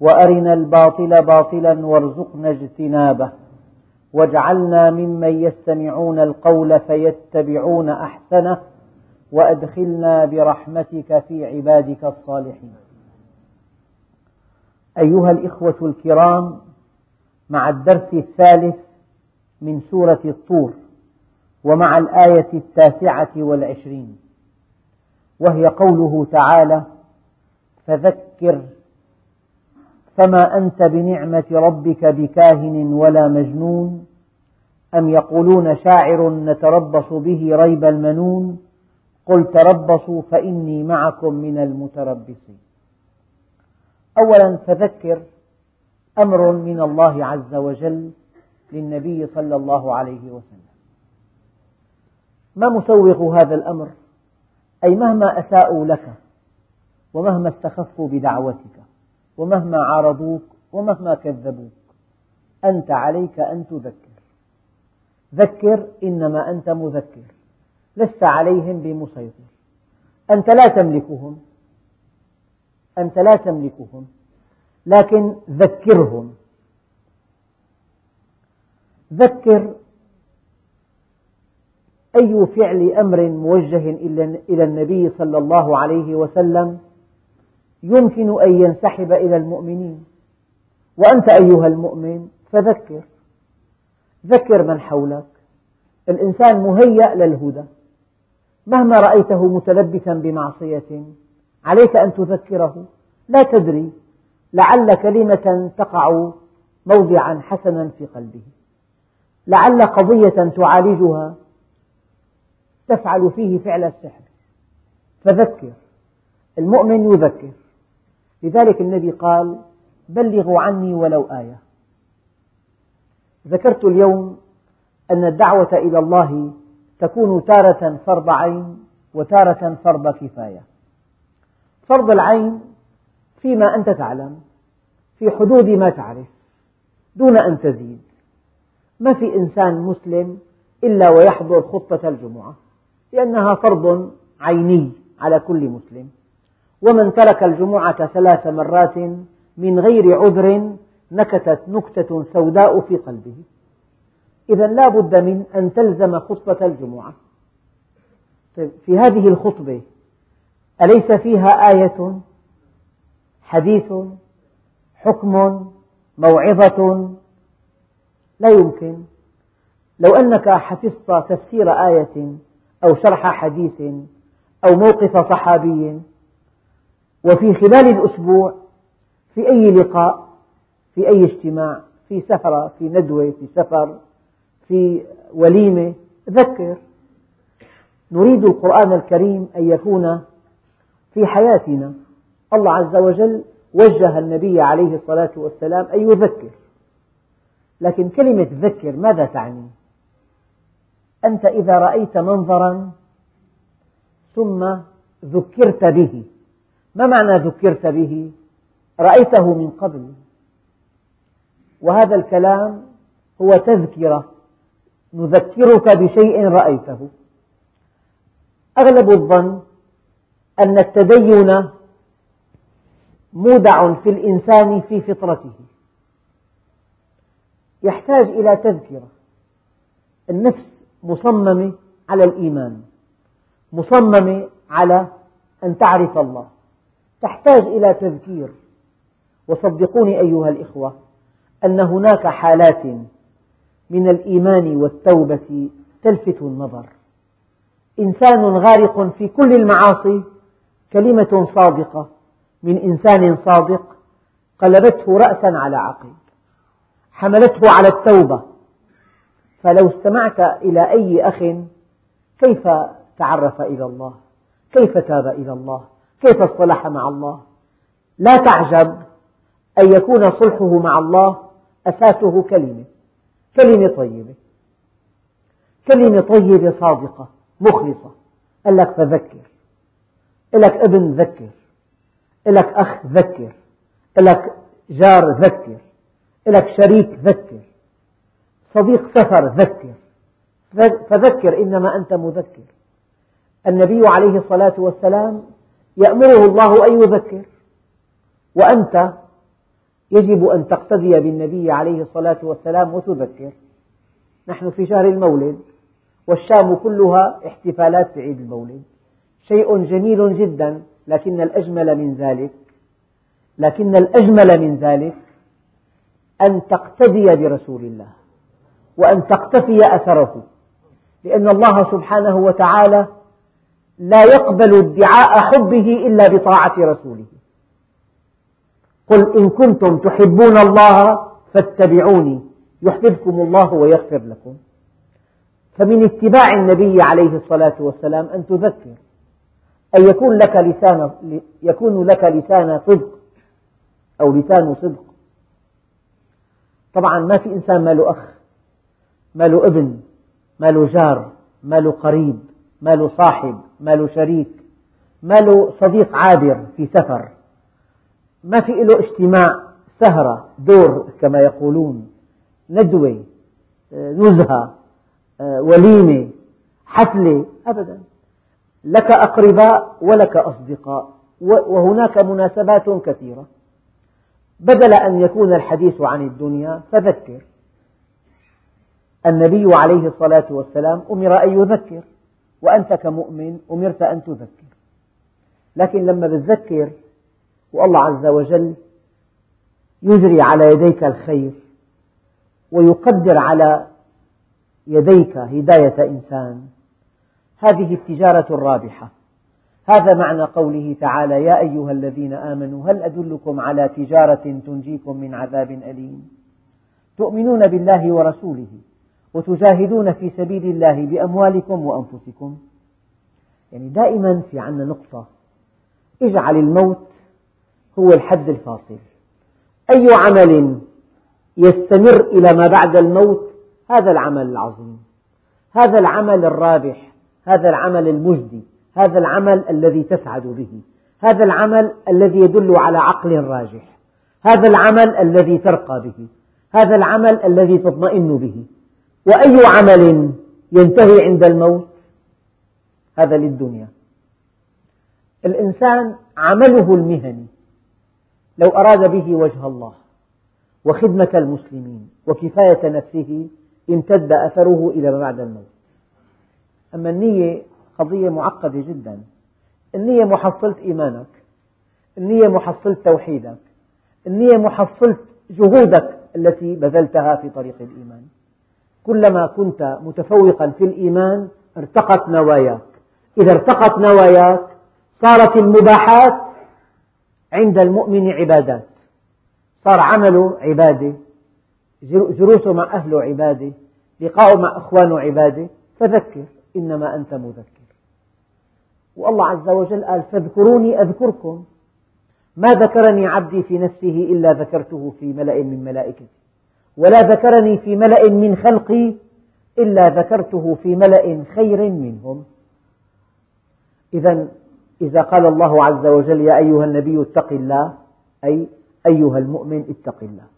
وأرنا الباطل باطلا وارزقنا اجتنابه. واجعلنا ممن يستمعون القول فيتبعون أحسنه وأدخلنا برحمتك في عبادك الصالحين. أيها الإخوة الكرام مع الدرس الثالث من سورة الطور ومع الآية التاسعة والعشرين وهي قوله تعالى فذكر فما أنت بنعمة ربك بكاهن ولا مجنون؟ أم يقولون شاعر نتربص به ريب المنون؟ قل تربصوا فإني معكم من المتربصين. أولا فذكر أمر من الله عز وجل للنبي صلى الله عليه وسلم. ما مسوغ هذا الأمر؟ أي مهما أساءوا لك ومهما استخفوا بدعوتك. ومهما عارضوك ومهما كذبوك أنت عليك أن تذكر. ذكر إنما أنت مذكر لست عليهم بمسيطر. أنت لا تملكهم أنت لا تملكهم لكن ذكرهم. ذكر أي فعل أمر موجه إلى النبي صلى الله عليه وسلم يمكن أن ينسحب إلى المؤمنين. وأنت أيها المؤمن فذكر. ذكر من حولك. الإنسان مهيأ للهدى. مهما رأيته متلبسا بمعصية عليك أن تذكره. لا تدري. لعل كلمة تقع موضعا حسنا في قلبه. لعل قضية تعالجها. تفعل فيه فعل السحر. فذكر. المؤمن يذكر. لذلك النبي قال بلغوا عني ولو آية. ذكرت اليوم أن الدعوة إلى الله تكون تارة فرض عين وتارة فرض كفاية. فرض العين فيما أنت تعلم في حدود ما تعرف دون أن تزيد. ما في إنسان مسلم إلا ويحضر خطبة الجمعة لأنها فرض عيني على كل مسلم. ومن ترك الجمعة ثلاث مرات من غير عذر نكتت نكتة سوداء في قلبه. إذا لا بد من أن تلزم خطبة الجمعة. في هذه الخطبة أليس فيها آية؟ حديث؟ حكم؟ موعظة؟ لا يمكن. لو أنك حفظت تفسير آية أو شرح حديث أو موقف صحابي وفي خلال الأسبوع في أي لقاء في أي اجتماع في سهرة في ندوة في سفر في وليمة ذكر. نريد القرآن الكريم أن يكون في حياتنا. الله عز وجل وجه النبي عليه الصلاة والسلام أن يذكر. لكن كلمة ذكر ماذا تعني؟ أنت إذا رأيت منظرا ثم ذكرت به. ما معنى ذكرت به؟ رأيته من قبل. وهذا الكلام هو تذكرة. نذكرك بشيء رأيته. أغلب الظن أن التدين مودع في الإنسان في فطرته. يحتاج إلى تذكرة. النفس مصممة على الإيمان مصممة على أن تعرف الله. تحتاج إلى تذكير. وصدقوني أيها الإخوة أن هناك حالات من الإيمان والتوبة تلفت النظر. إنسان غارق في كل المعاصي كلمة صادقة من إنسان صادق قلبته رأسا على عقب حملته على التوبة. فلو استمعت إلى أي أخ كيف تعرف إلى الله؟ كيف تاب إلى الله؟ كيف اصطلح مع الله؟ لا تعجب أن يكون صلحه مع الله أساسه كلمة. كلمة طيبة. كلمة طيبة صادقة مخلصة. قال لك فذكر. لك ابن ذكر. لك أخ ذكر. لك جار ذكر. لك شريك ذكر. صديق سفر ذكر. فذكر إنما أنت مذكر. النبي عليه الصلاة والسلام يأمره الله أن يذكر. وأنت يجب أن تقتدي بالنبي عليه الصلاة والسلام وتذكر. نحن في شهر المولد والشام كلها احتفالات بعيد المولد. شيء جميل جدا لكن الأجمل من ذلك لكن الأجمل من ذلك أن تقتدي برسول الله وأن تقتفي أثره. لأن الله سبحانه وتعالى لا يقبل ادعاء حبه إلا بطاعة رسوله. قل إن كنتم تحبون الله فاتبعوني يحببكم الله ويغفر لكم. فمن اتباع النبي عليه الصلاة والسلام أن تذكر أن يكون لك لسان يكون لك لسان صدق أو لسان صدق. طبعا ما في إنسان ما له أخ ما له ابن ما له جار ما له قريب. ما له صاحب ما له شريك ما له صديق عابر في سفر. ما في له اجتماع سهرة دور كما يقولون ندوة نزهة وليمة حفلة أبدا. لك أقرباء ولك أصدقاء وهناك مناسبات كثيرة. بدل أن يكون الحديث عن الدنيا فذكر. النبي عليه الصلاة والسلام أمر أن يذكر. وأنت كمؤمن أمرت أن تذكر. لكن لما تذكر والله عز وجل يجري على يديك الخير ويقدر على يديك هداية إنسان هذه التجارة الرابحة. هذا معنى قوله تعالى يا أيها الذين آمنوا هل أدلكم على تجارة تنجيكم من عذاب أليم؟ تؤمنون بالله ورسوله. وتجاهدون في سبيل الله بأموالكم وأنفسكم. يعني دائما في عنا نقطة. اجعل الموت هو الحد الفاصل. أي عمل يستمر إلى ما بعد الموت؟ هذا العمل العظيم. هذا العمل الرابح. هذا العمل المجدي. هذا العمل الذي تسعد به. هذا العمل الذي يدل على عقل راجح. هذا العمل الذي ترقى به. هذا العمل الذي تطمئن به. وأي عمل ينتهي عند الموت؟ هذا للدنيا. الإنسان عمله المهني. لو أراد به وجه الله وخدمة المسلمين وكفاية نفسه امتد أثره إلى ما بعد الموت. أما النية قضية معقدة جدا. النية محصلة إيمانك. النية محصلة توحيدك. النية محصلة جهودك التي بذلتها في طريق الإيمان. كلما كنت متفوقا في الإيمان ارتقت نواياك. إذا ارتقت نواياك صارت المباحات عند المؤمن عبادات. صار عمله عبادة جلوسه مع أهله عبادة لقاؤه مع إخوانه عبادة. فذكر إنما أنت مذكر. والله عز وجل قال فاذكروني أذكركم. ما ذكرني عبدي في نفسه إلا ذكرته في ملأ من ملائكتي ولا ذكرني في ملأ من خلقي إلا ذكرته في ملأ خير منهم. إذا إذا قال الله عز وجل يا أيها النبي اتق الله أي أيها المؤمن اتق الله.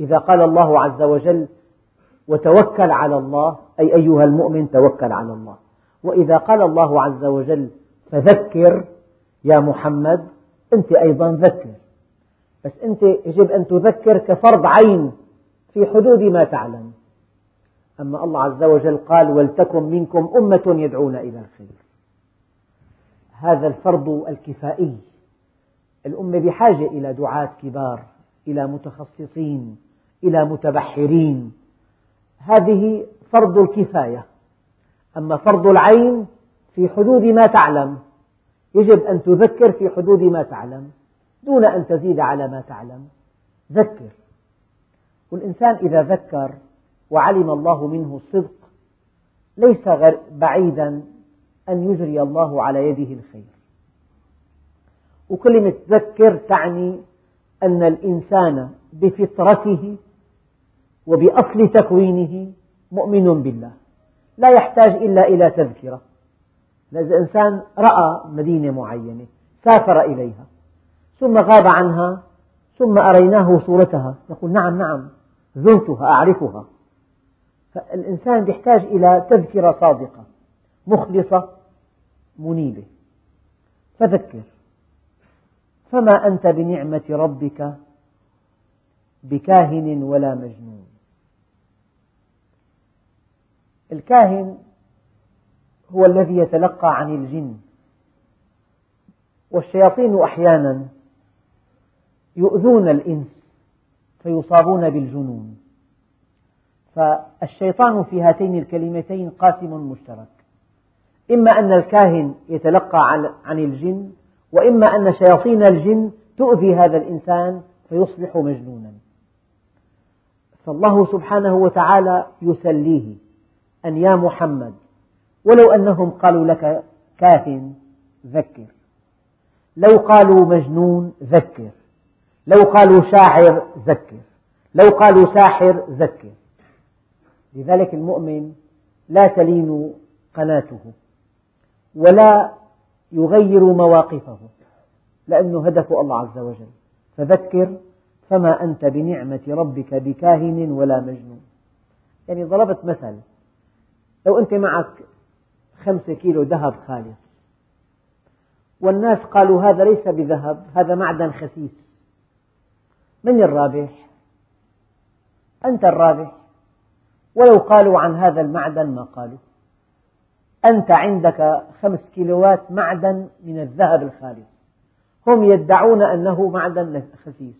إذا قال الله عز وجل وتوكل على الله أي أيها المؤمن توكل على الله. وإذا قال الله عز وجل فذكر يا محمد أنت أيضا ذكر. بس أنت يجب أن تذكر كفرض عين. في حدود ما تعلم. أما الله عز وجل قال ولتكن منكم أمة يدعون إلى الخير هذا الفرض الكفائي. الأمة بحاجة إلى دعاة كبار إلى متخصصين إلى متبحرين. هذه فرض الكفاية. أما فرض العين في حدود ما تعلم. يجب أن تذكر في حدود ما تعلم دون أن تزيد على ما تعلم. ذكر. والإنسان إذا ذكر وعلم الله منه الصدق ليس بعيدا أن يجري الله على يده الخير. وكلمة ذكر تعني أن الإنسان بفطرته وبأصل تكوينه مؤمن بالله. لا يحتاج إلا إلى تذكرة. إذا إنسان رأى مدينة معينة سافر إليها ثم غاب عنها ثم أريناه صورتها. يقول نعم نعم زرتها أعرفها. فالإنسان يحتاج إلى تذكرة صادقة مخلصة منيبة. فذكر. فما أنت بنعمة ربك بكاهن ولا مجنون؟ الكاهن هو الذي يتلقى عن الجن والشياطين أحيانا يؤذون الإنس فيصابون بالجنون. فالشيطان في هاتين الكلمتين قاسم مشترك. إما أن الكاهن يتلقى عن الجن وإما أن شياطين الجن تؤذي هذا الإنسان فيصبح مجنونا. فالله سبحانه وتعالى يسليه أن يا محمد ولو أنهم قالوا لك كاهن ذكر. لو قالوا مجنون ذكر. لو قالوا شاعر ذكر لو قالوا ساحر ذكر. لذلك المؤمن لا تلين قناته ولا يغير مواقفه لأنه هدف الله عز وجل. فذكر فما أنت بنعمة ربك بكاهن ولا مجنون. يعني ضربت مثل لو أنت معك خمسة كيلو ذهب خالص والناس قالوا هذا ليس بذهب هذا معدن خسيس. من الرابح؟ أنت الرابح. ولو قالوا عن هذا المعدن ما قالوا. أنت عندك خمس كيلوات معدن من الذهب الخالص. هم يدعون أنه معدن خسيس.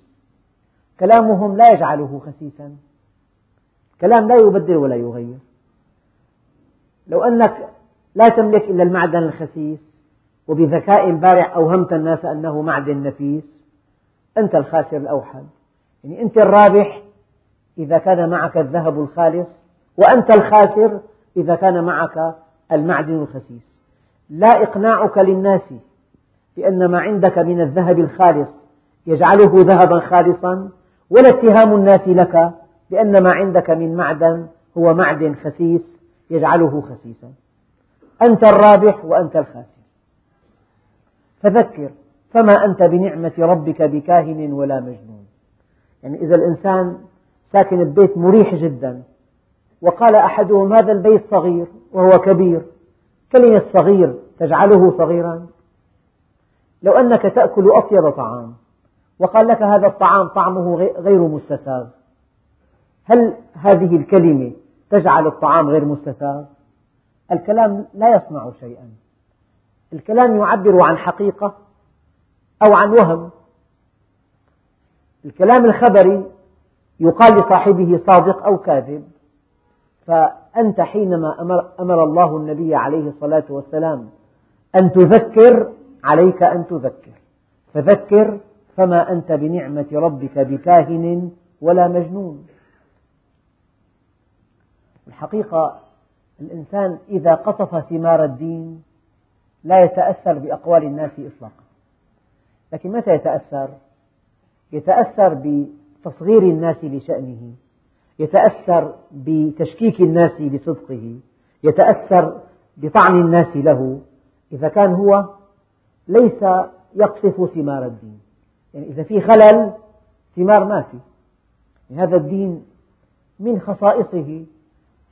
كلامهم لا يجعله خسيسا. كلام لا يبدل ولا يغير. لو أنك لا تملك إلا المعدن الخسيس وبذكاء بارع أوهمت الناس أنه معدن نفيس أنت الخاسر الأوحد. يعني أنت الرابح إذا كان معك الذهب الخالص وأنت الخاسر إذا كان معك المعدن الخسيس. لا إقناعك للناس بأن ما عندك من الذهب الخالص يجعله ذهبا خالصا ولا اتهام الناس لك بأن ما عندك من معدن هو معدن خسيس يجعله خسيسا. أنت الرابح وأنت الخاسر. فذكر فما أنت بنعمة ربك بكاهن ولا مجنون. يعني إذا الإنسان ساكن ببيت مريح جدا. وقال أحدهم هذا البيت صغير وهو كبير. كلمة صغير تجعله صغيرا. لو أنك تأكل أطيب طعام. وقال لك هذا الطعام طعمه غير مستساغ هل هذه الكلمة تجعل الطعام غير مستساغ؟ الكلام لا يصنع شيئا. الكلام يعبر عن حقيقة أو عن وهم. الكلام الخبري يقال لصاحبه صادق أو كاذب فأنت حينما أمر, أمر الله النبي عليه الصلاة والسلام أن تذكر عليك أن تذكر. فذكر فما أنت بنعمة ربك بكاهن ولا مجنون. الحقيقة الإنسان إذا قطف ثمار الدين لا يتأثر بأقوال الناس إطلاقا. لكن متى يتأثر؟ يتأثر بتصغير الناس لشأنه يتأثر بتشكيك الناس بصدقه يتأثر بطعن الناس له. إذا كان هو ليس يقصف ثمار الدين يعني إذا في خلل ثمار ما في يعني هذا الدين من خصائصه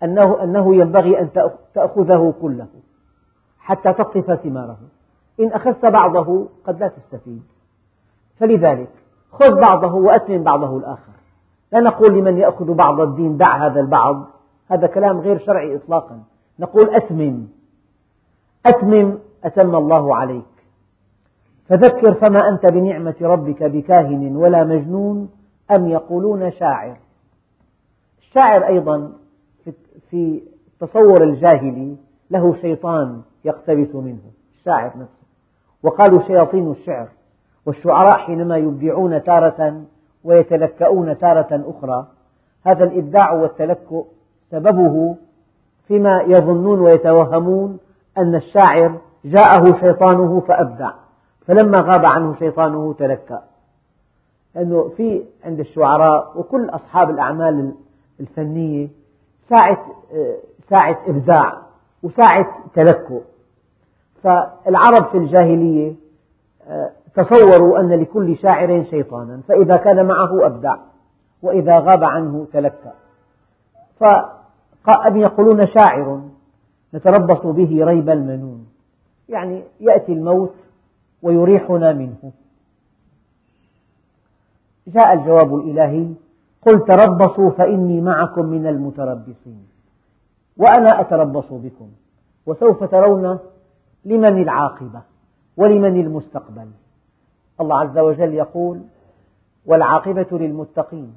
أنه, أنه ينبغي أن تأخذه كله حتى تقطف ثماره. إن أخذت بعضه قد لا تستفيد. فلذلك خذ بعضه وأتمم بعضه الآخر. لا نقول لمن يأخذ بعض الدين دع هذا البعض. هذا كلام غير شرعي إطلاقا. نقول أتمم أتمم أتم الله عليك. فذكر فما أنت بنعمة ربك بكاهن ولا مجنون أم يقولون شاعر. الشاعر أيضا في التصور الجاهلي له شيطان يقتبس منه. الشاعر نفسه. وقالوا شياطين الشعر. والشعراء حينما يبدعون تارة ويتلكؤون تارة أخرى هذا الإبداع والتلكؤ سببه فيما يظنون ويتوهمون أن الشاعر جاءه شيطانه فأبدع فلما غاب عنه شيطانه تلكأ. لأنه في عند الشعراء وكل أصحاب الأعمال الفنية ساعة ساعة إبداع وساعة تلكؤ. فالعرب في الجاهلية آه، تصوروا أن لكل شاعر شيطانا فإذا كان معه أبدع وإذا غاب عنه تلكأ. فأم يقولون شاعر نتربص به ريب المنون. يعني يأتي الموت ويريحنا منه. جاء الجواب الإلهي قل تربصوا فإني معكم من المتربصين. وأنا أتربص بكم. وسوف ترون لمن العاقبة ولمن المستقبل. الله عز وجل يقول والعاقبة للمتقين.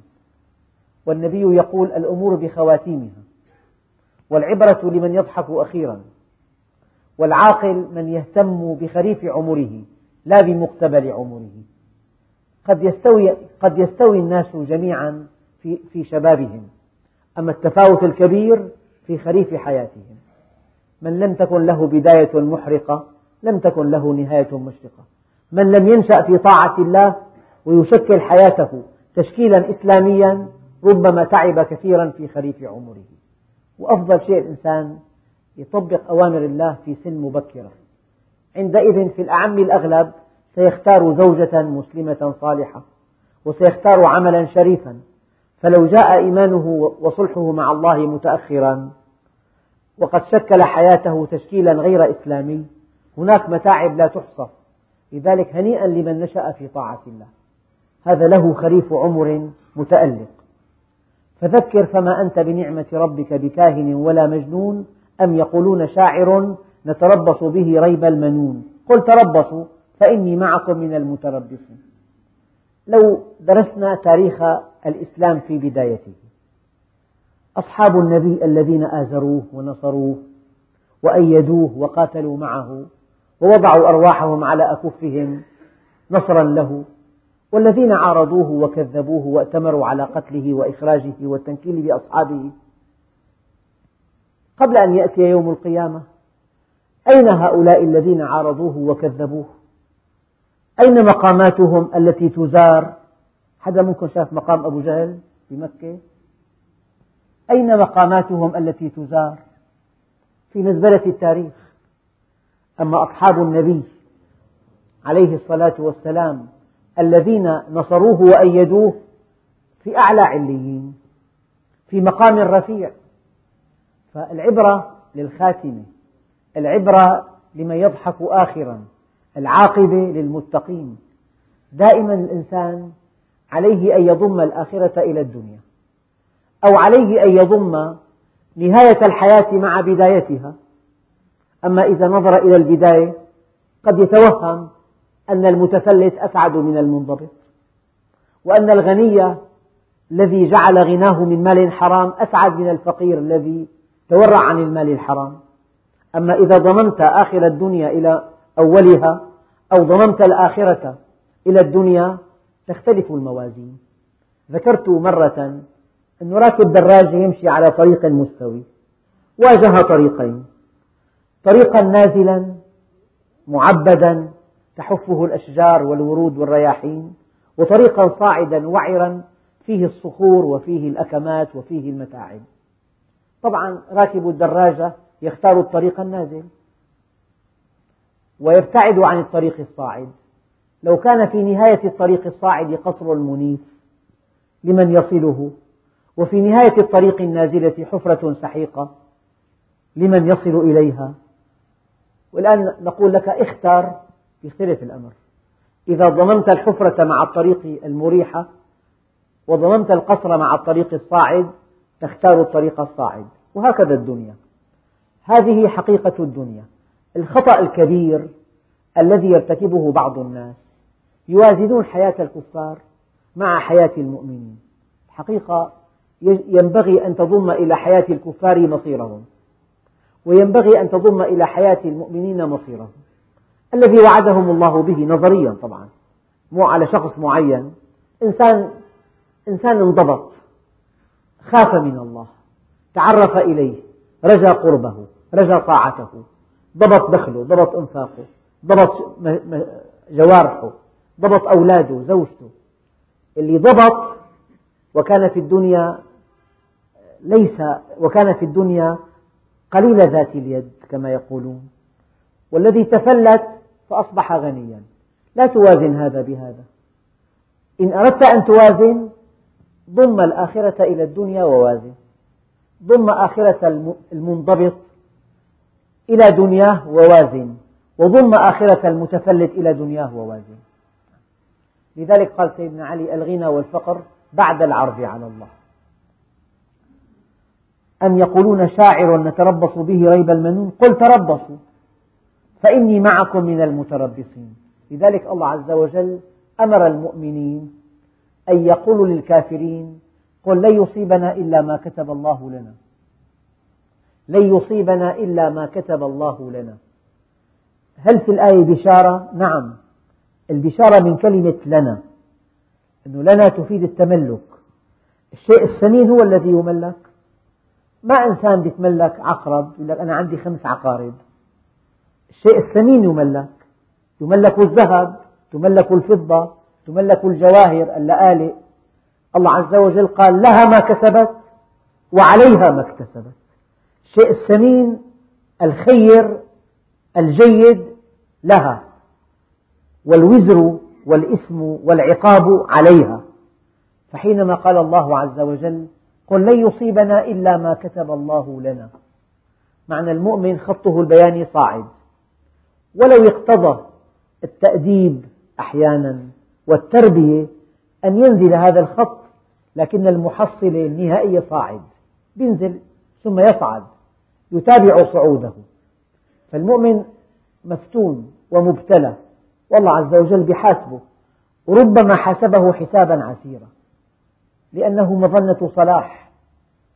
والنبي يقول الأمور بخواتيمها. والعبرة لمن يضحك أخيرا. والعاقل من يهتم بخريف عمره لا بمقتبل عمره. قد يستوي, قد يستوي الناس جميعا في, في شبابهم. أما التفاوت الكبير في خريف حياتهم. من لم تكن له بداية محرقة لم تكن له نهاية مشرقة. من لم ينشأ في طاعة الله ويشكل حياته تشكيلا إسلاميا ربما تعب كثيرا في خريف عمره. وأفضل شيء الإنسان يطبق أوامر الله في سن مبكرة. عندئذ في الأعم الأغلب سيختار زوجة مسلمة صالحة وسيختار عملا شريفا. فلو جاء إيمانه وصلحه مع الله متأخرا وقد شكل حياته تشكيلا غير إسلامي هناك متاعب لا تحصى. لذلك هنيئا لمن نشأ في طاعة الله. هذا له خريف عمر متألق. فذكر فما أنت بنعمة ربك بكاهن ولا مجنون أم يقولون شاعر نتربص به ريب المنون. قل تربصوا فإني معكم من المتربصين. لو درسنا تاريخ الإسلام في بدايته. أصحاب النبي الذين آزروه ونصروه وأيدوه وقاتلوا معه ووضعوا أرواحهم على أكفهم نصرا له والذين عارضوه وكذبوه وأتمروا على قتله وإخراجه والتنكيل بأصحابه. قبل أن يأتي يوم القيامة أين هؤلاء الذين عارضوه وكذبوه؟ أين مقاماتهم التي تزار؟ حدا منكم شاف مقام أبو جهل في مكة؟ أين مقاماتهم التي تزار؟ في مزبلة التاريخ. أما أصحاب النبي عليه الصلاة والسلام الذين نصروه وأيدوه في أعلى عليين في مقام رفيع. فالعبرة للخاتمة العبرة لمن يضحك آخرا العاقبة للمتقين. دائما الإنسان عليه أن يضم الآخرة إلى الدنيا أو عليه أن يضم نهاية الحياة مع بدايتها. أما إذا نظر إلى البداية قد يتوهم أن المتفلت أسعد من المنضبط وأن الغني الذي جعل غناه من مال حرام أسعد من الفقير الذي تورع عن المال الحرام. أما إذا ضممت آخر الدنيا إلى أولها أو ضممت الآخرة إلى الدنيا تختلف الموازين. ذكرت مرة أن راكب دراجة يمشي على طريق مستوي واجه طريقين. طريقا نازلا معبدا تحفه الأشجار والورود والرياحين وطريقا صاعدا وعرا فيه الصخور وفيه الأكمات وفيه المتاعب. طبعا راكب الدراجة يختار الطريق النازل ويبتعد عن الطريق الصاعد. لو كان في نهاية الطريق الصاعد قصر منيف لمن يصله وفي نهاية الطريق النازلة حفرة سحيقة لمن يصل إليها. والآن نقول لك اختر يختلف الأمر. إذا ضممت الحفرة مع الطريق المريحة وضممت القصر مع الطريق الصاعد تختار الطريق الصاعد. وهكذا الدنيا. هذه حقيقة الدنيا. الخطأ الكبير الذي يرتكبه بعض الناس يوازنون حياة الكفار مع حياة المؤمنين. الحقيقة ينبغي أن تضم إلى حياة الكفار مصيرهم. وينبغي أن تضم إلى حياة المؤمنين مصيرهم الذي وعدهم الله به نظريا طبعا مو على شخص معين. إنسان إنسان انضبط خاف من الله تعرف إليه رجا قربه رجا طاعته ضبط دخله ضبط إنفاقه ضبط جوارحه ضبط أولاده زوجته. اللي ضبط وكان في الدنيا ليس وكان في الدنيا قليل ذات اليد كما يقولون والذي تفلت فأصبح غنيا. لا توازن هذا بهذا. إن أردت أن توازن ضم الآخرة إلى الدنيا ووازن. ضم آخرة المنضبط إلى دنياه ووازن. وضم آخرة المتفلت إلى دنياه ووازن. لذلك قال سيدنا علي الغنى والفقر بعد العرض على الله. أم يقولون شاعر نتربص به ريب المنون؟ قل تربصوا فإني معكم من المتربصين. لذلك الله عز وجل أمر المؤمنين أن يقولوا للكافرين قل لن يصيبنا إلا ما كتب الله لنا. لن يصيبنا إلا ما كتب الله لنا. هل في الآية بشارة؟ نعم. البشارة من كلمة لنا أنه لنا تفيد التملك. الشيء السمين هو الذي يملك. ما إنسان يتملك عقرب يقول لك أنا عندي خمس عقارب. الشيء الثمين يملك. يملك الذهب تملك الفضة تملك الجواهر اللآلئ. الله عز وجل قال لها ما كسبت وعليها ما اكتسبت. الشيء الثمين الخير الجيد لها والوزر والإثم والعقاب عليها. فحينما قال الله عز وجل قل لن يصيبنا إلا ما كتب الله لنا. معنى المؤمن خطه البياني صاعد. ولو اقتضى التأديب أحيانا والتربية أن ينزل هذا الخط لكن المحصلة النهائية صاعد. ينزل ثم يصعد يتابع صعوده. فالمؤمن مفتون ومبتلى والله عز وجل بحاسبه. وربما حاسبه حسابا عسيرا. لأنه مظنة صلاح.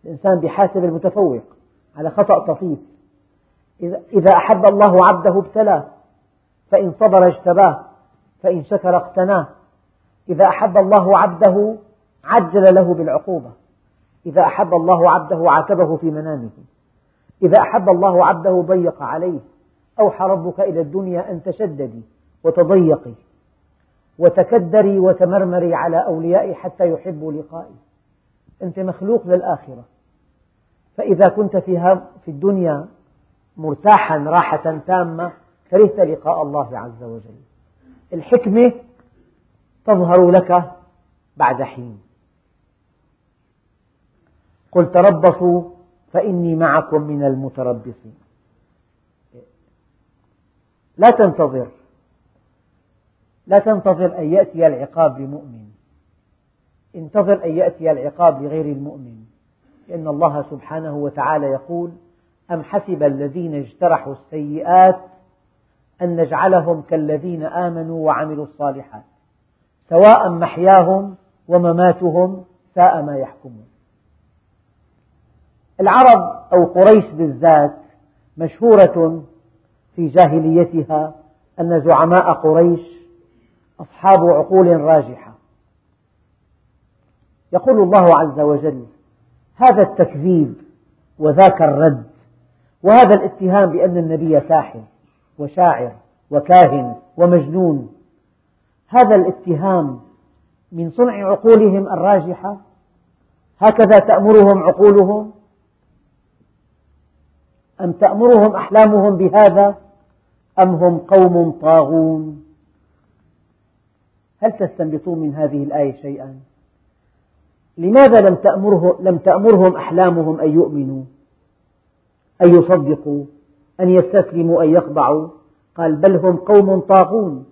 الإنسان بحاسب المتفوق على خطأ طفيف. إذا أحب الله عبده ابتلاه. فإن صبر اجتباه. فإن شكر اقتناه. إذا أحب الله عبده عجل له بالعقوبة. إذا أحب الله عبده عاتبه في منامه. إذا أحب الله عبده ضيق عليه. أوحى ربك إلى الدنيا أن تشددي وتضيقي. وتكدري وتمرمري على أوليائي حتى يحبوا لقائي. أنت مخلوق للآخرة. فإذا كنت فيها في الدنيا مرتاحا راحة تامة كرهت لقاء الله عز وجل. الحكمة تظهر لك بعد حين. قل تربصوا فإني معكم من المتربصين. لا تنتظر. لا تنتظر أن يأتي العقاب لمؤمن. انتظر أن يأتي العقاب لغير المؤمن. لأن الله سبحانه وتعالى يقول أم حسب الذين اجترحوا السيئات أن نجعلهم كالذين آمنوا وعملوا الصالحات سواء محياهم ومماتهم ساء ما يحكمون. العرب أو قريش بالذات مشهورة في جاهليتها أن زعماء قريش أصحاب عقول راجحة. يقول الله عز وجل هذا التكذيب وذاك الرد وهذا الاتهام بأن النبي ساحر وشاعر وكاهن ومجنون هذا الاتهام من صنع عقولهم الراجحة؟ هكذا تأمرهم عقولهم؟ أم تأمرهم أحلامهم بهذا؟ أم هم قوم طاغون؟ هل تستنبطون من هذه الآية شيئا؟ لماذا لم, تأمره لم تأمرهم أحلامهم أن يؤمنوا؟ أن يصدقوا؟ أن يستسلموا؟ أن يخضعوا؟ قال بل هم قوم طاغون.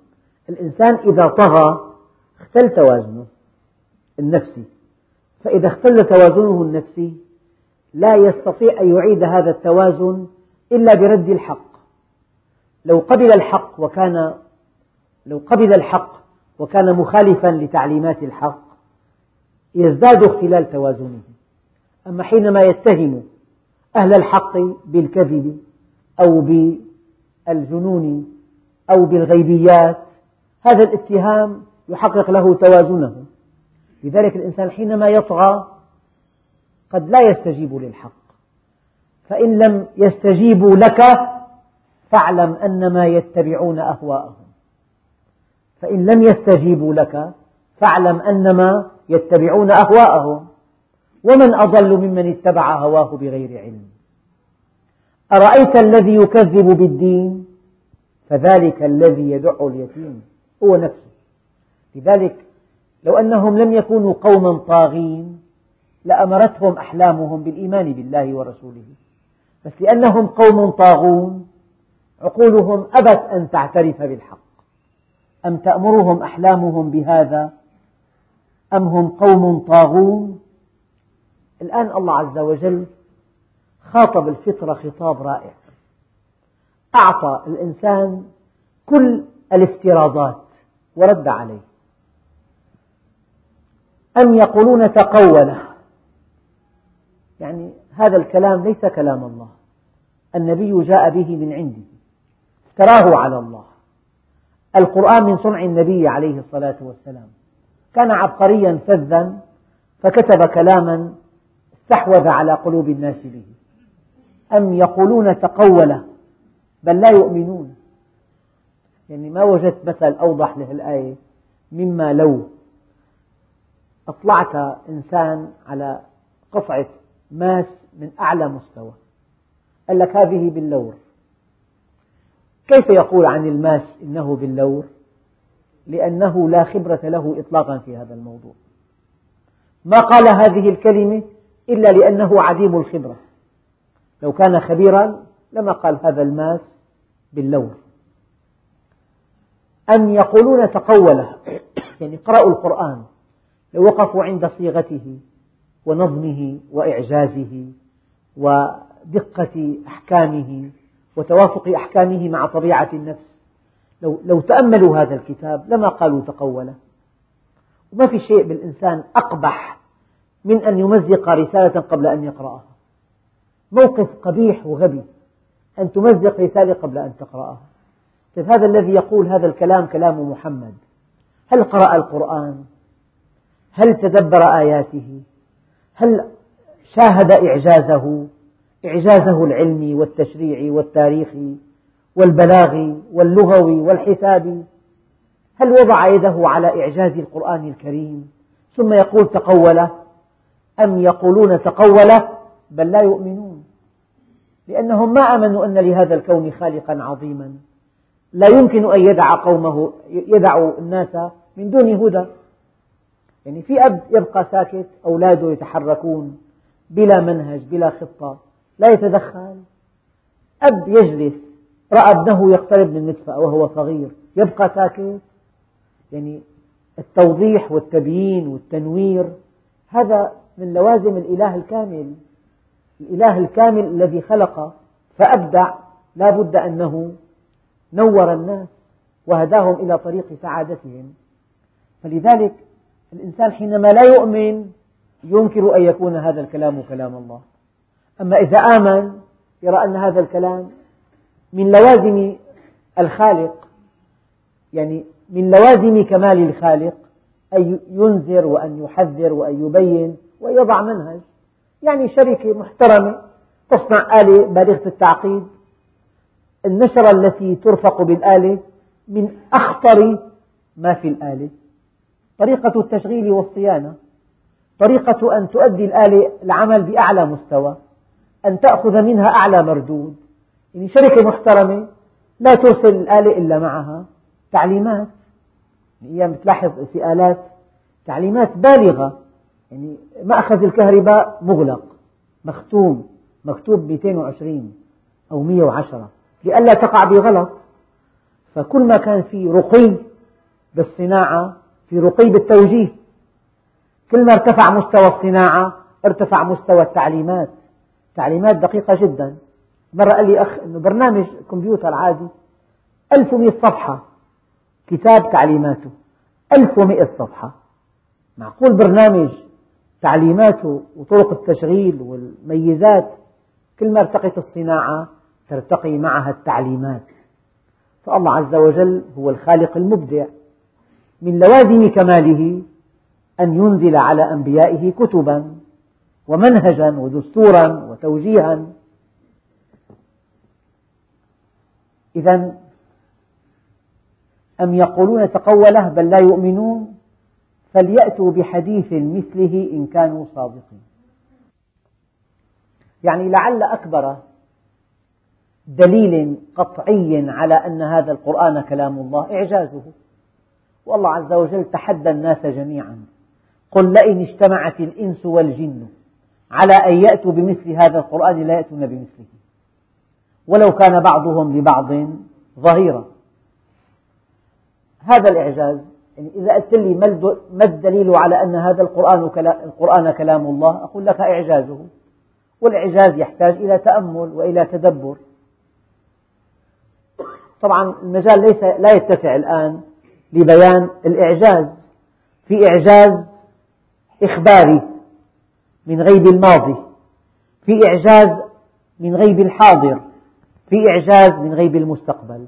الإنسان إذا طغى اختل توازنه النفسي فإذا اختل توازنه النفسي لا يستطيع أن يعيد هذا التوازن إلا برد الحق. لو قبل الحق وكان لو قبل الحق وكان مخالفا لتعليمات الحق يزداد اختلال توازنه أما حينما يتهم أهل الحق بالكذب أو بالجنون أو بالغيبيات هذا الاتهام يحقق له توازنه. لذلك الإنسان حينما يطغى قد لا يستجيب للحق. فإن لم يستجيبوا لك فاعلم أنما يتبعون أهواءهم. فإن لم يستجيبوا لك فاعلم أنما يتبعون أهواءهم. ومن أضل ممن اتبع هواه بغير علم. أرأيت الذي يكذب بالدين؟ فذلك الذي يدع اليتيم هو نفسه. لذلك لو أنهم لم يكونوا قوما طاغين لأمرتهم أحلامهم بالإيمان بالله ورسوله. بس لأنهم قوم طاغون عقولهم أبت أن تعترف بالحق. أم تأمرهم أحلامهم بهذا؟ أم هم قوم طاغون؟ الآن الله عز وجل خاطب الفطرة خطاب رائع. أعطى الإنسان كل الافتراضات ورد عليه. أم يقولون تقوله يعني هذا الكلام ليس كلام الله. النبي جاء به من عنده. افتراه على الله. القرآن من صنع النبي عليه الصلاة والسلام. كان عبقريا فذا فكتب كلاما استحوذ على قلوب الناس به. أم يقولون تقوله؟ بل لا يؤمنون. يعني ما وجدت مثل أوضح لهالآية مما لو. أطلعت إنسان على قطعة ماس من أعلى مستوى. قال لك هذه باللور. كيف يقول عن الماس إنه باللور؟ لأنه لا خبرة له إطلاقا في هذا الموضوع. ما قال هذه الكلمة إلا لأنه عديم الخبرة. لو كان خبيرا لما قال هذا الماس باللور. أم يقولون تقوله يعني قرأوا القرآن. لو وقفوا عند صيغته ونظمه وإعجازه ودقة أحكامه وتوافق أحكامه مع طبيعة النفس. لو, لو تأملوا هذا الكتاب لما قالوا تقوله. وما في شيء بالإنسان أقبح من أن يمزق رسالة قبل أن يقرأها. موقف قبيح وغبي أن تمزق رسالة قبل أن تقرأها. طيب هذا الذي يقول هذا الكلام كلام محمد. هل قرأ القرآن؟ هل تدبر آياته؟ هل شاهد إعجازه؟ إعجازه العلمي والتشريعي والتاريخي والبلاغي واللغوي والحسابي هل وضع يده على إعجاز القرآن الكريم؟ ثم يقول تقوله. أم يقولون تقوله؟ بل لا يؤمنون. لأنهم ما آمنوا أن لهذا الكون خالقا عظيما. لا يمكن أن يدع قومه يدع الناس من دون هدى. يعني في أب يبقى ساكت أولاده يتحركون بلا منهج بلا خطة. لا يتدخل. أب يجلس رأى ابنه يقترب من نطفة وهو صغير يبقى ساكت. يعني التوضيح والتبيين والتنوير هذا من لوازم الإله الكامل. الإله الكامل الذي خلق فأبدع لا بد أنه نور الناس وهداهم إلى طريق سعادتهم. فلذلك الإنسان حينما لا يؤمن ينكر أن يكون هذا الكلام كلام الله. أما إذا آمن يرى أن هذا الكلام من لوازم الخالق يعني من لوازم كمال الخالق أن ينذر وأن يحذر وأن يبين وأن يضع منهج. يعني شركة محترمة تصنع آلة بالغة التعقيد. النشرة التي ترفق بالآلة من أخطر ما في الآلة. طريقة التشغيل والصيانة. طريقة أن تؤدي الآلة العمل بأعلى مستوى. أن تأخذ منها أعلى مردود. يعني شركة محترمة لا ترسل الآلة إلا معها. تعليمات. أيام تلاحظ في آلات تعليمات بالغة. يعني مأخذ الكهرباء مغلق مختوم مكتوب 220 أو 110 لئلا تقع بغلط. فكل ما كان في رقي بالصناعة في رقي بالتوجيه. كل ما ارتفع مستوى الصناعة ارتفع مستوى التعليمات. تعليمات دقيقة جدا. مرة قال لي أخ أنه برنامج كمبيوتر عادي 1100 صفحة كتاب تعليماته 1100 صفحة. معقول برنامج تعليماته وطرق التشغيل والميزات؟ كل ما ارتقت الصناعة ترتقي معها التعليمات. فالله عز وجل هو الخالق المبدع. من لوازم كماله أن ينزل على أنبيائه كتبا. ومنهجا ودستورا وتوجيها. إذا أم يقولون تقوله بل لا يؤمنون؟ فليأتوا بحديث مثله إن كانوا صادقين. يعني لعل أكبر دليل قطعي على أن هذا القرآن كلام الله إعجازه. والله عز وجل تحدى الناس جميعا. قل لئن اجتمعت الإنس والجن. على أن يأتوا بمثل هذا القرآن لا يأتون بمثله. ولو كان بعضهم لبعض ظهيرا. هذا الإعجاز يعني إذا قلت لي ما الدليل على أن هذا القرآن, القرآن كلام الله؟ أقول لك إعجازه. والإعجاز يحتاج إلى تأمل وإلى تدبر. طبعا المجال ليس لا يتسع الآن لبيان الإعجاز. في إعجاز إخباري. من غيب الماضي في إعجاز من غيب الحاضر في إعجاز من غيب المستقبل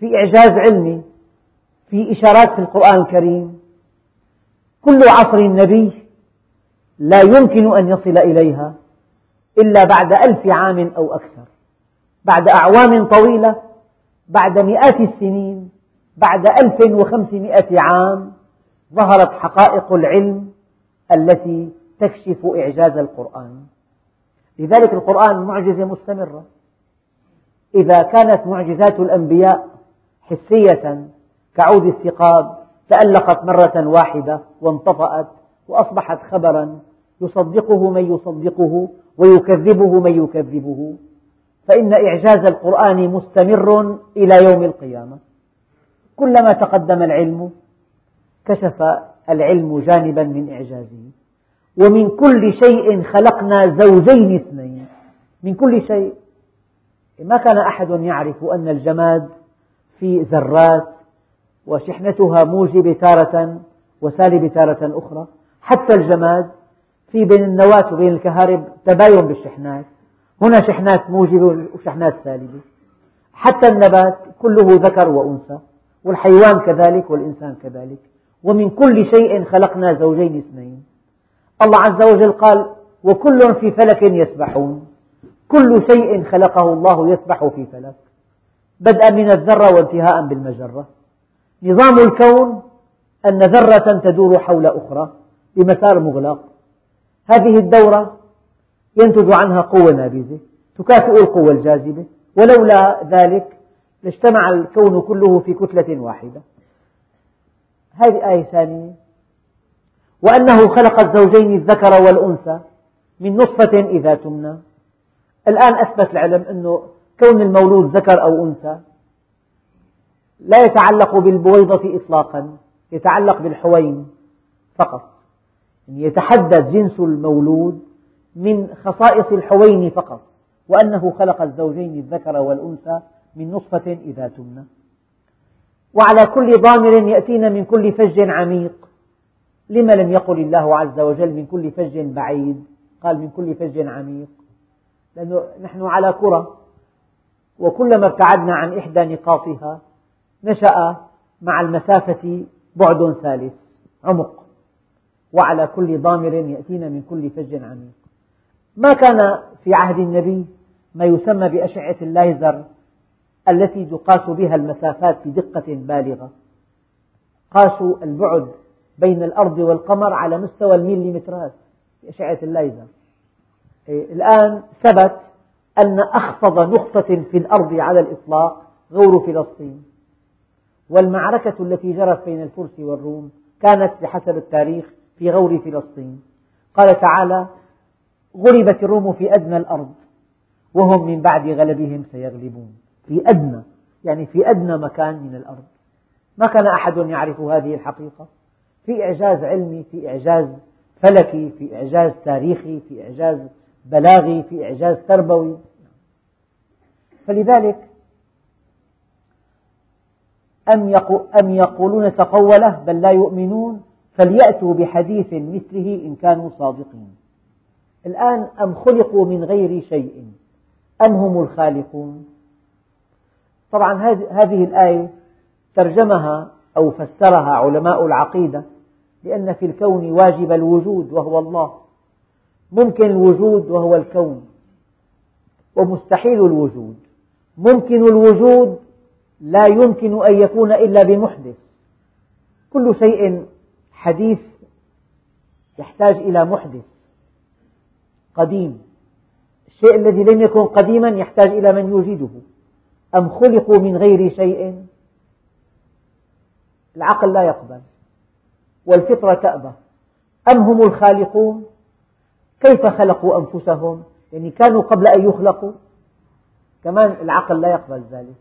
في إعجاز علمي في إشارات في القرآن الكريم. كل عصر النبي لا يمكن أن يصل إليها إلا بعد ألف عام أو أكثر بعد أعوام طويلة بعد مئات السنين بعد ألف وخمسمائة عام ظهرت حقائق العلم التي تكشف إعجاز القرآن. لذلك القرآن معجزة مستمرة. إذا كانت معجزات الأنبياء حسية كعود الثقاب تألقت مرة واحدة وانطفأت وأصبحت خبرا يصدقه من يصدقه ويكذبه من يكذبه. فإن إعجاز القرآن مستمر إلى يوم القيامة. كلما تقدم العلم كشف العلم جانبا من إعجازه. ومن كل شيء خلقنا زوجين اثنين. من كل شيء. ما كان أحد يعرف أن الجماد في ذرات وشحنتها موجبة تارة وسالبة تارة أخرى. حتى الجماد في بين النواة وبين الكهرب تباين بالشحنات. هنا شحنات موجبة وشحنات سالبة. حتى النبات كله ذكر وأنثى والحيوان كذلك والإنسان كذلك. ومن كل شيء خلقنا زوجين اثنين. الله عز وجل قال وكل في فلك يسبحون. كل شيء خلقه الله يسبح في فلك. بدءا من الذرة وانتهاء بالمجرة. نظام الكون أن ذرة تدور حول أخرى بمسار مغلق. هذه الدورة ينتج عنها قوة نابذة تكافئ القوة الجاذبة. ولولا ذلك لاجتمع الكون كله في كتلة واحدة. هذه آية ثانية. وأنه خلق الزوجين الذكر والأنثى من نطفة إذا تمنى. الآن أثبت العلم أن كون المولود ذكر أو أنثى لا يتعلق بالبويضة إطلاقا يتعلق بالحوين فقط. يعني يتحدد جنس المولود من خصائص الحوين فقط وأنه خلق الزوجين الذكر والأنثى من نطفة إذا تمنى. وعلى كل ضامر يأتين من كل فج عميق. لما لم يقل الله عز وجل من كل فج بعيد؟ قال من كل فج عميق. لأنه نحن على كرة وكلما ابتعدنا عن إحدى نقاطها نشأ مع المسافة بعد ثالث عمق. وعلى كل ضامر يأتين من كل فج عميق. ما كان في عهد النبي ما يسمى بأشعة الليزر التي تقاس بها المسافات بدقة بالغة. قاسوا البعد بين الأرض والقمر على مستوى الميليمترات بأشعة الليزر إيه، الآن ثبت أن أخفض نقطة في الأرض على الإطلاق غور فلسطين. والمعركة التي جرت بين الفرس والروم كانت بحسب التاريخ في غور فلسطين. قال تعالى غلبت الروم في أدنى الأرض وهم من بعد غلبهم سيغلبون. في أدنى يعني في أدنى مكان من الأرض. ما كان أحد يعرف هذه الحقيقة. في إعجاز علمي في إعجاز فلكي في إعجاز تاريخي في إعجاز بلاغي في إعجاز تربوي. فلذلك أم يقولون تقوله بل لا يؤمنون فليأتوا بحديث مثله إن كانوا صادقين. الآن أم خلقوا من غير شيء أم هم الخالقون؟ طبعا هذه الآية ترجمها أو فسرها علماء العقيدة لأن في الكون واجب الوجود وهو الله. ممكن الوجود وهو الكون ومستحيل الوجود. ممكن الوجود لا يمكن أن يكون إلا بمحدث. كل شيء حديث يحتاج إلى محدث قديم. الشيء الذي لم يكن قديما يحتاج إلى من يوجده. أم خلقوا من غير شيء؟ العقل لا يقبل والفطرة تأبى. أم هم الخالقون؟ كيف خلقوا أنفسهم؟ يعني كانوا قبل أن يخلقوا؟ كمان العقل لا يقبل ذلك.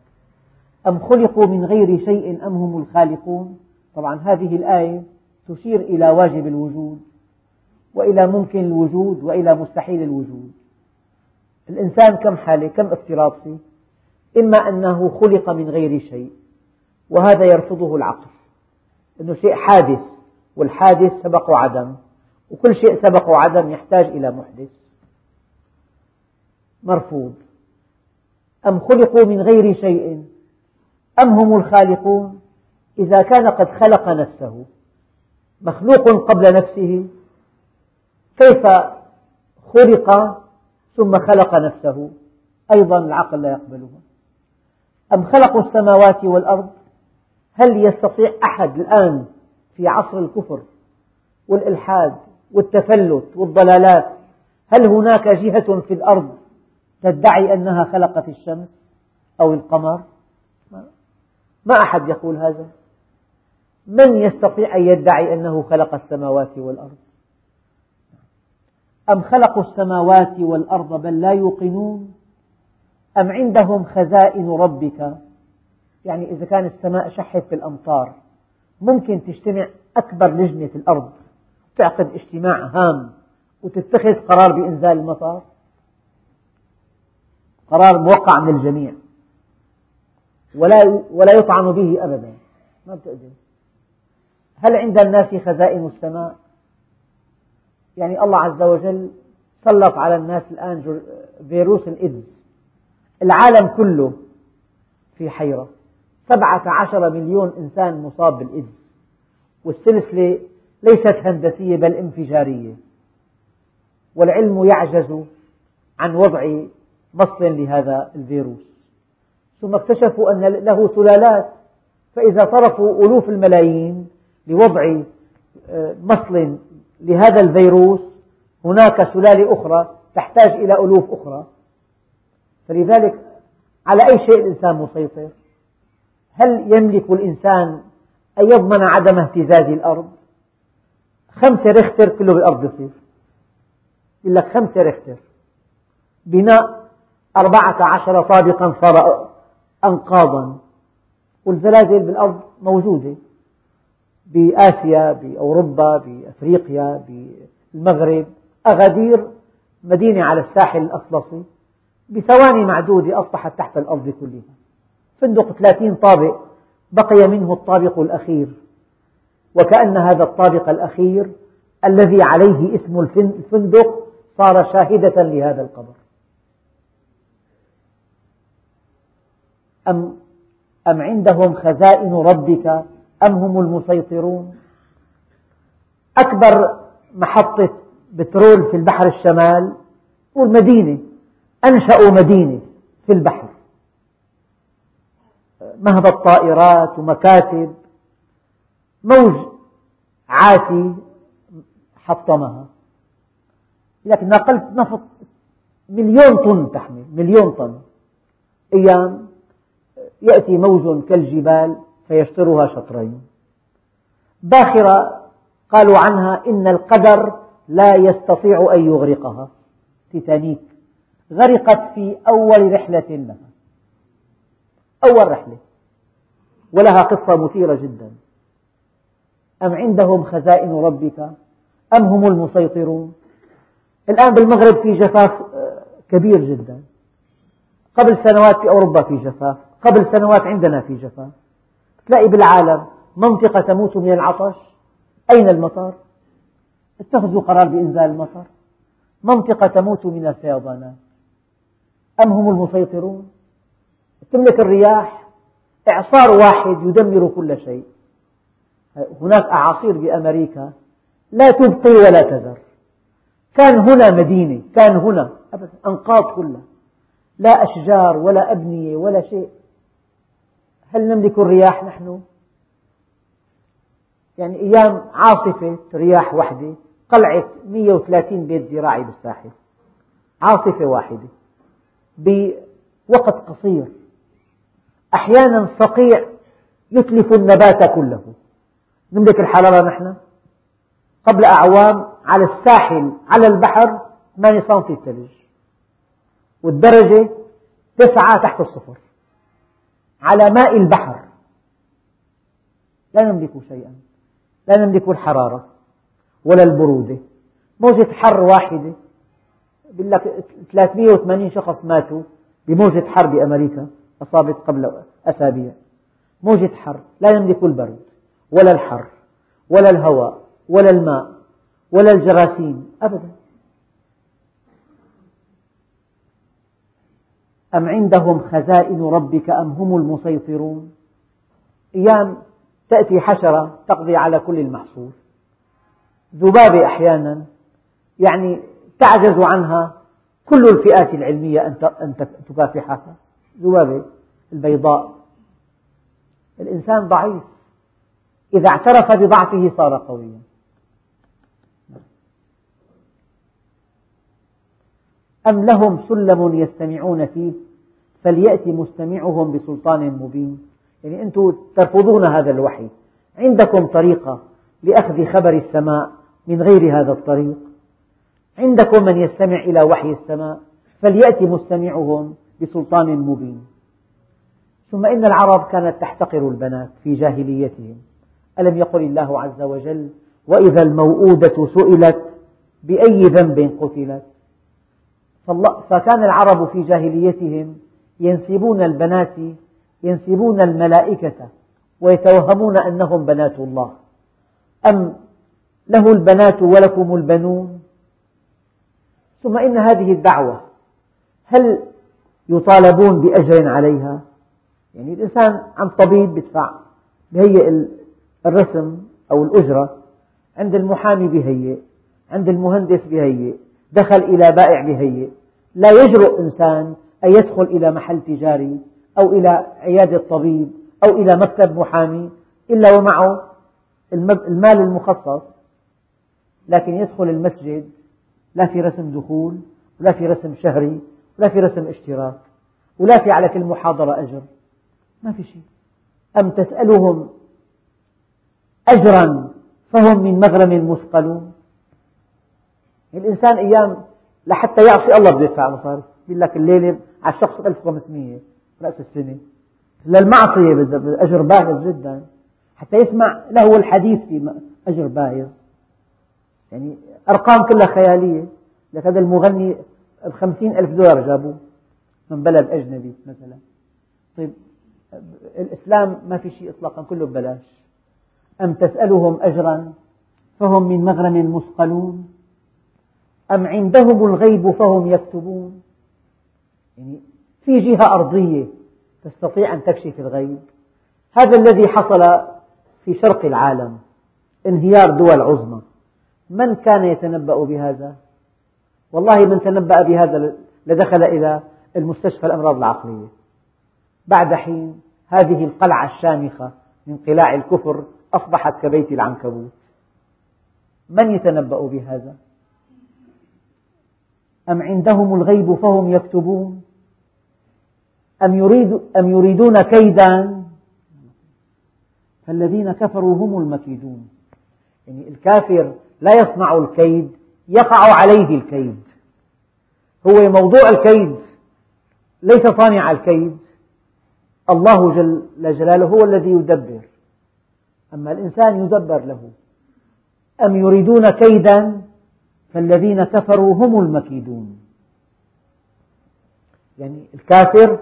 أم خلقوا من غير شيء؟ أم هم الخالقون؟ طبعا هذه الآية تشير إلى واجب الوجود وإلى ممكن الوجود وإلى مستحيل الوجود. الإنسان كم حالة كم افتراض فيه؟ إما أنه خلق من غير شيء وهذا يرفضه العقل أنه شيء حادث والحادث سبق عدم وكل شيء سبق عدم يحتاج إلى محدث. مرفوض. أم خلقوا من غير شيء؟ أم هم الخالقون؟ إذا كان قد خلق نفسه مخلوق قبل نفسه كيف خلق ثم خلق نفسه؟ أيضا العقل لا يقبلها أم خلقوا السماوات والأرض؟ هل يستطيع أحد الآن في عصر الكفر والإلحاد والتفلت والضلالات هل هناك جهة في الأرض تدعي أنها خلقت الشمس أو القمر؟ ما أحد يقول هذا. من يستطيع أن يدعي أنه خلق السماوات والأرض؟ أم خلقوا السماوات والأرض بل لا يوقنون؟ أم عندهم خزائن ربك؟ يعني إذا كان السماء شحت بالأمطار ممكن تجتمع أكبر لجنة في الأرض تعقد اجتماع هام وتتخذ قرار بإنزال المطر قرار موقع من الجميع. ولا ولا يطعن به أبدا. ما بتقدر هل عند الناس خزائن السماء؟ يعني الله عز وجل سلط على الناس الآن فيروس الإيدز العالم كله في حيرة. سبعة عشر مليون إنسان مصاب بالإيدز. والسلسلة ليست هندسية بل انفجارية. والعلم يعجز عن وضع مصل لهذا الفيروس. ثم اكتشفوا أن له سلالات. فإذا صرفوا ألوف الملايين لوضع آه، مصل لهذا الفيروس هناك سلالة أخرى تحتاج إلى ألوف أخرى. فلذلك على أي شيء الإنسان مسيطر؟ هل يملك الإنسان أن يضمن عدم اهتزاز الأرض؟ خمسة ريختر كله بالأرض يصير. يقول لك خمسة ريختر. بناء أربعة عشر طابقا صار أنقاضا. والزلازل بالأرض موجودة. بآسيا بأوروبا بأفريقيا بالمغرب. أغادير مدينة على الساحل الأطلسي. بثواني معدودة أصبحت تحت الأرض كلها. فندق ثلاثين طابق بقي منه الطابق الأخير. وكأن هذا الطابق الأخير الذي عليه اسم الفندق صار شاهدة لهذا القبر. أم, أم عندهم خزائن ربك أم هم المسيطرون؟ أكبر محطة بترول في البحر الشمال والمدينة. أنشأوا مدينة في البحر. مهبط طائرات ومكاتب موج عاتي حطمها. لكن نقلت نفط مليون طن تحمل مليون طن. أيام يأتي موج كالجبال فيشطرها شطرين. باخرة قالوا عنها إن القدر لا يستطيع أن يغرقها. تيتانيك. غرقت في أول رحلة لها. أول رحلة. ولها قصة مثيرة جدا. أم عندهم خزائن ربك؟ أم هم المسيطرون؟ الآن بالمغرب في جفاف آه، كبير جدا. قبل سنوات في أوروبا في جفاف. قبل سنوات عندنا في جفاف. تلاقي بالعالم منطقة تموت من العطش. أين المطر؟ اتخذوا قرار بإنزال المطر. منطقة تموت من الفيضانات. أم هم المسيطرون؟ تملك الرياح إعصار واحد يدمر كل شيء. هناك أعاصير بأمريكا لا تبقي ولا تذر. كان هنا مدينة كان هنا أنقاض كلها. لا أشجار ولا أبنية ولا شيء. هل نملك الرياح نحن؟ يعني أيام عاصفة رياح واحدة قلعت 130 بيت زراعي بالساحل. عاصفة واحدة. بوقت قصير. أحيانا صقيع يتلف النبات كله. نملك الحرارة نحن. قبل أعوام على الساحل على البحر 8 سم الثلج. والدرجة تسعة تحت الصفر. على ماء البحر. لا نملك شيئا. لا نملك الحرارة ولا البرودة. موجة حر واحدة. يقول لك 380 شخص ماتوا بموجة حر بأمريكا أصابت قبل أسابيع. موجة حر لا يملك البرد ولا الحر ولا الهواء ولا الماء ولا الجراثيم أبدا. أم عندهم خزائن ربك أم هم المسيطرون؟ أيام تأتي حشرة تقضي على كل المحصول. ذبابة أحيانا يعني تعجز عنها كل الفئات العلمية أن تكافحها. ذبابة البيضاء. الإنسان ضعيف. إذا اعترف بضعفه صار قويا. أم لهم سلم يستمعون فيه؟ فليأتي مستمعهم بسلطان مبين. يعني أنتم ترفضون هذا الوحي. عندكم طريقة لأخذ خبر السماء من غير هذا الطريق؟ عندكم من يستمع إلى وحي السماء فليأتي مستمعهم بسلطان مبين. ثم إن العرب كانت تحتقر البنات في جاهليتهم. ألم يقل الله عز وجل وإذا الموءودة سئلت بأي ذنب قتلت؟ فكان العرب في جاهليتهم ينسبون البنات ينسبون الملائكة ويتوهمون أنهم بنات الله. أم له البنات ولكم البنون؟ ثم إن هذه الدعوة هل يطالبون بأجر عليها؟ يعني الإنسان عند طبيب يدفع بهيئ الرسم أو الأجرة عند المحامي بهيئ عند المهندس بهيئ دخل إلى بائع بهيئ. لا يجرؤ إنسان أن يدخل إلى محل تجاري أو إلى عيادة طبيب أو إلى مكتب محامي إلا ومعه المال المخصص. لكن يدخل المسجد لا في رسم دخول ولا في رسم شهري ولا في رسم اشتراك ولا في على كل محاضرة أجر. ما في شيء. أم تسألهم أجرا فهم من مغرم مثقلون الإنسان أيام لحتى يعصي الله بده يدفع مصاري. يقول لك الليلة على الشخص 1500 رأس السنة. للمعصية أجر باهظ جدا. حتى يسمع له الحديث في أجر باهظ. يعني أرقام كلها خيالية. لك هذا المغني الخمسين ألف دولار جابوه من بلد أجنبي مثلا. طيب الإسلام ما في شيء إطلاقا كله ببلاش. أم تسألهم أجرا فهم من مغرم مثقلون؟ أم عندهم الغيب فهم يكتبون؟ يعني في جهة أرضية تستطيع أن تكشف الغيب. هذا الذي حصل في شرق العالم انهيار دول عظمى. من كان يتنبأ بهذا؟ والله من تنبأ بهذا لدخل إلى المستشفى الأمراض العقلية. بعد حين هذه القلعة الشامخة من قلاع الكفر أصبحت كبيت العنكبوت. من يتنبأ بهذا؟ أم عندهم الغيب فهم يكتبون؟ أم, يريد أم يريدون كيدا؟ فالذين كفروا هم المكيدون. يعني الكافر لا يصنع الكيد يقع عليه الكيد. هو موضوع الكيد ليس صانع الكيد. الله جل جلاله هو الذي يدبر. أما الإنسان يدبر له. أم يريدون كيدا؟ فالذين كفروا هم المكيدون. يعني الكافر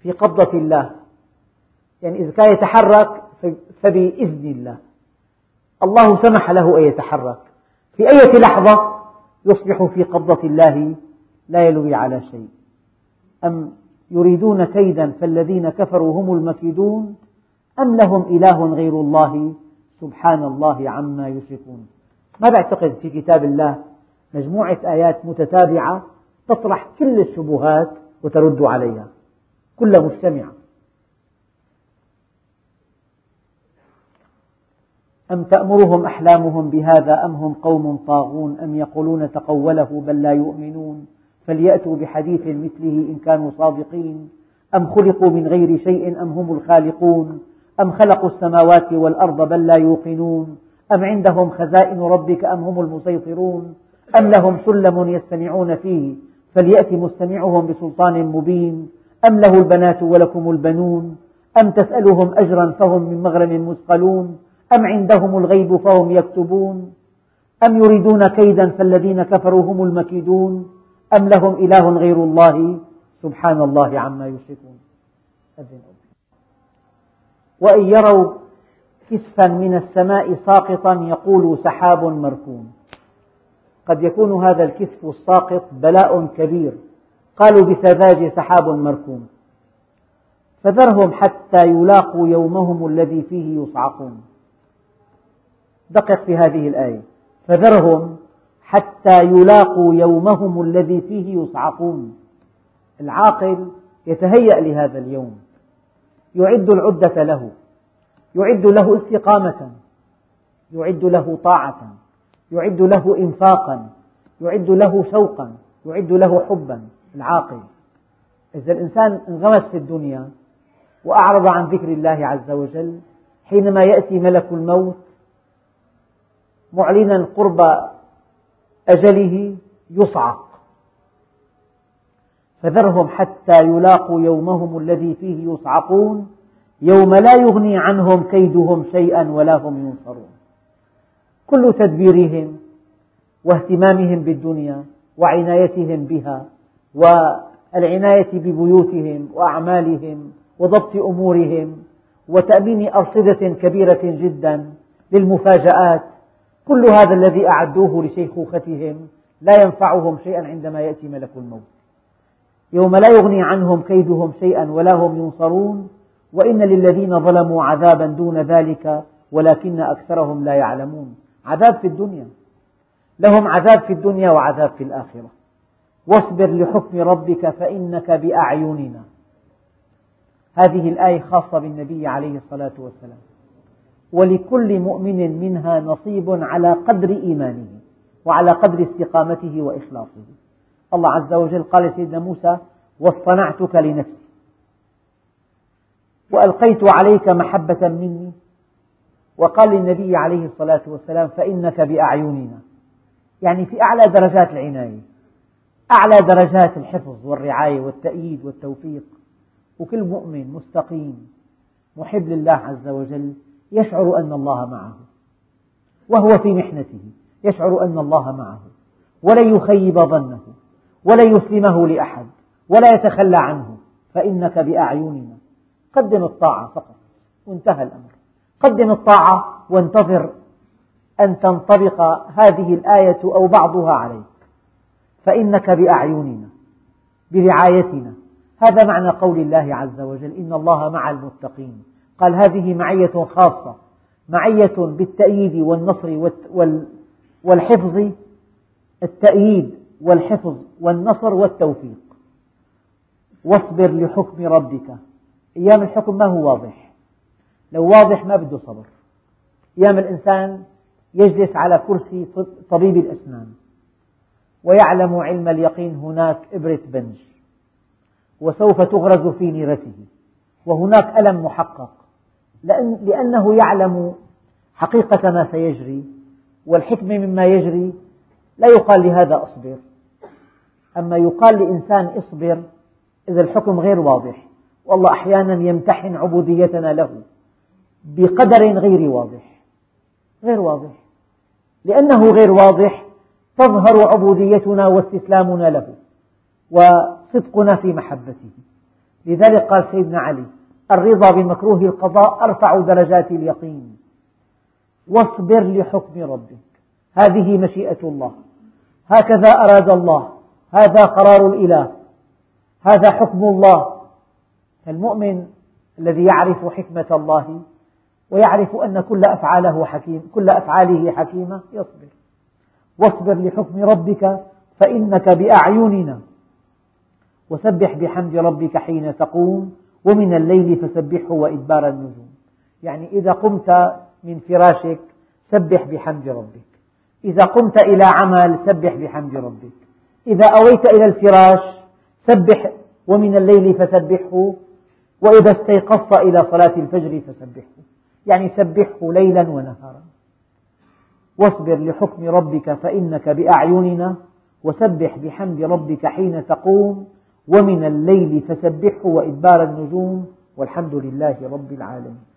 في قبضة الله. يعني إذا كان يتحرك فبإذن الله. الله سمح له أن يتحرك. في أي لحظة يصبح في قبضة الله لا يلوي على شيء. أم يريدون كيدا فالذين كفروا هم المكيدون أم لهم إله غير الله؟ سبحان الله عما يشركون. ما بعتقد في كتاب الله؟ مجموعة آيات متتابعة تطرح كل الشبهات وترد عليها. كلها مجتمعة أم تأمرهم أحلامهم بهذا أم هم قوم طاغون أم يقولون تقوله بل لا يؤمنون فليأتوا بحديث مثله إن كانوا صادقين أم خلقوا من غير شيء أم هم الخالقون أم خلقوا السماوات والأرض بل لا يوقنون أم عندهم خزائن ربك أم هم المسيطرون أم لهم سلم يستمعون فيه فليأت مستمعهم بسلطان مبين أم له البنات ولكم البنون أم تسألهم أجرا فهم من مغرم مثقلون أم عندهم الغيب فهم يكتبون؟ أم يريدون كيدا فالذين كفروا هم المكيدون؟ أم لهم إله غير الله؟ سبحان الله عما يشركون. وإن يروا كسفا من السماء ساقطا يقولوا سحاب مركوم قد يكون هذا الكسف الساقط بلاء كبير. قالوا بسذاج سحاب مركوم فذرهم حتى يلاقوا يومهم الذي فيه يصعقون. دقق في هذه الآية. فذرهم حتى يلاقوا يومهم الذي فيه يصعقون. العاقل يتهيأ لهذا اليوم. يعد العدة له. يعد له استقامة. يعد له طاعة. يعد له إنفاقا. يعد له شوقا. يعد له حبا. العاقل. إذا الإنسان انغمس في الدنيا وأعرض عن ذكر الله عز وجل حينما يأتي ملك الموت معلنا قرب أجله يصعق. فذرهم حتى يلاقوا يومهم الذي فيه يصعقون يوم لا يغني عنهم كيدهم شيئا ولا هم ينصرون. كل تدبيرهم واهتمامهم بالدنيا وعنايتهم بها والعناية ببيوتهم وأعمالهم وضبط أمورهم وتأمين أرصدة كبيرة جدا للمفاجآت كل هذا الذي أعدوه لشيخوختهم لا ينفعهم شيئا عندما يأتي ملك الموت. يوم لا يغني عنهم كيدهم شيئا ولا هم ينصرون وإن للذين ظلموا عذابا دون ذلك ولكن أكثرهم لا يعلمون. عذاب في الدنيا. لهم عذاب في الدنيا وعذاب في الآخرة. واصبر لحكم ربك فإنك بأعيننا. هذه الآية خاصة بالنبي عليه الصلاة والسلام. ولكل مؤمن منها نصيب على قدر إيمانه وعلى قدر استقامته وإخلاصه. الله عز وجل قال لسيدنا موسى واصطنعتك لنفسي. وألقيت عليك محبة مني. وقال للنبي عليه الصلاة والسلام فإنك بأعيننا. يعني في أعلى درجات العناية أعلى درجات الحفظ والرعاية والتأييد والتوفيق. وكل مؤمن مستقيم محب لله عز وجل يشعر أن الله معه. وهو في محنته يشعر أن الله معه. ولن يخيب ظنه ولن يسلمه لأحد ولا يتخلى عنه. فإنك بأعيننا. قدم الطاعة فقط. وانتهى الأمر. قدم الطاعة وانتظر أن تنطبق هذه الآية أو بعضها عليك. فإنك بأعيننا. برعايتنا. هذا معنى قول الله عز وجل إن الله مع المتقين. قال هذه معية خاصة معية بالتأييد والنصر والحفظ التأييد والحفظ والنصر والتوفيق. واصبر لحكم ربك. أيام الحكم ما هو واضح؟ لو واضح ما بده صبر. أيام الإنسان يجلس على كرسي طبيب الأسنان ويعلم علم اليقين هناك إبرة بنج وسوف تغرز في نيرته وهناك ألم محقق. لأن لأنه يعلم حقيقة ما سيجري والحكمة مما يجري. لا يقال لهذا أصبر. أما يقال لإنسان اصبر إذا الحكم غير واضح. والله أحيانا يمتحن عبوديتنا له بقدر غير واضح. غير واضح. لأنه غير واضح تظهر عبوديتنا واستسلامنا له وصدقنا في محبته. لذلك قال سيدنا علي الرضا بمكروه القضاء أرفع درجات اليقين. واصبر لحكم ربك. هذه مشيئة الله. هكذا أراد الله. هذا قرار الإله. هذا حكم الله. فالمؤمن الذي يعرف حكمة الله ويعرف أن كل أفعاله حكيم كل أفعاله حكيمة يصبر. واصبر لحكم ربك فإنك بأعيننا. وسبح بحمد ربك حين تقوم. ومن الليل فسبحه وإدبار النجوم. يعني إذا قمت من فراشك سبح بحمد ربك. إذا قمت إلى عمل سبح بحمد ربك. إذا أويت إلى الفراش سبح ومن الليل فسبحه. وإذا استيقظت إلى صلاة الفجر فسبحه. يعني سبحه ليلا ونهارا. واصبر لحكم ربك فإنك بأعيننا. وسبح بحمد ربك حين تقوم. ومن الليل فسبحه وإدبار النجوم والحمد لله رب العالمين.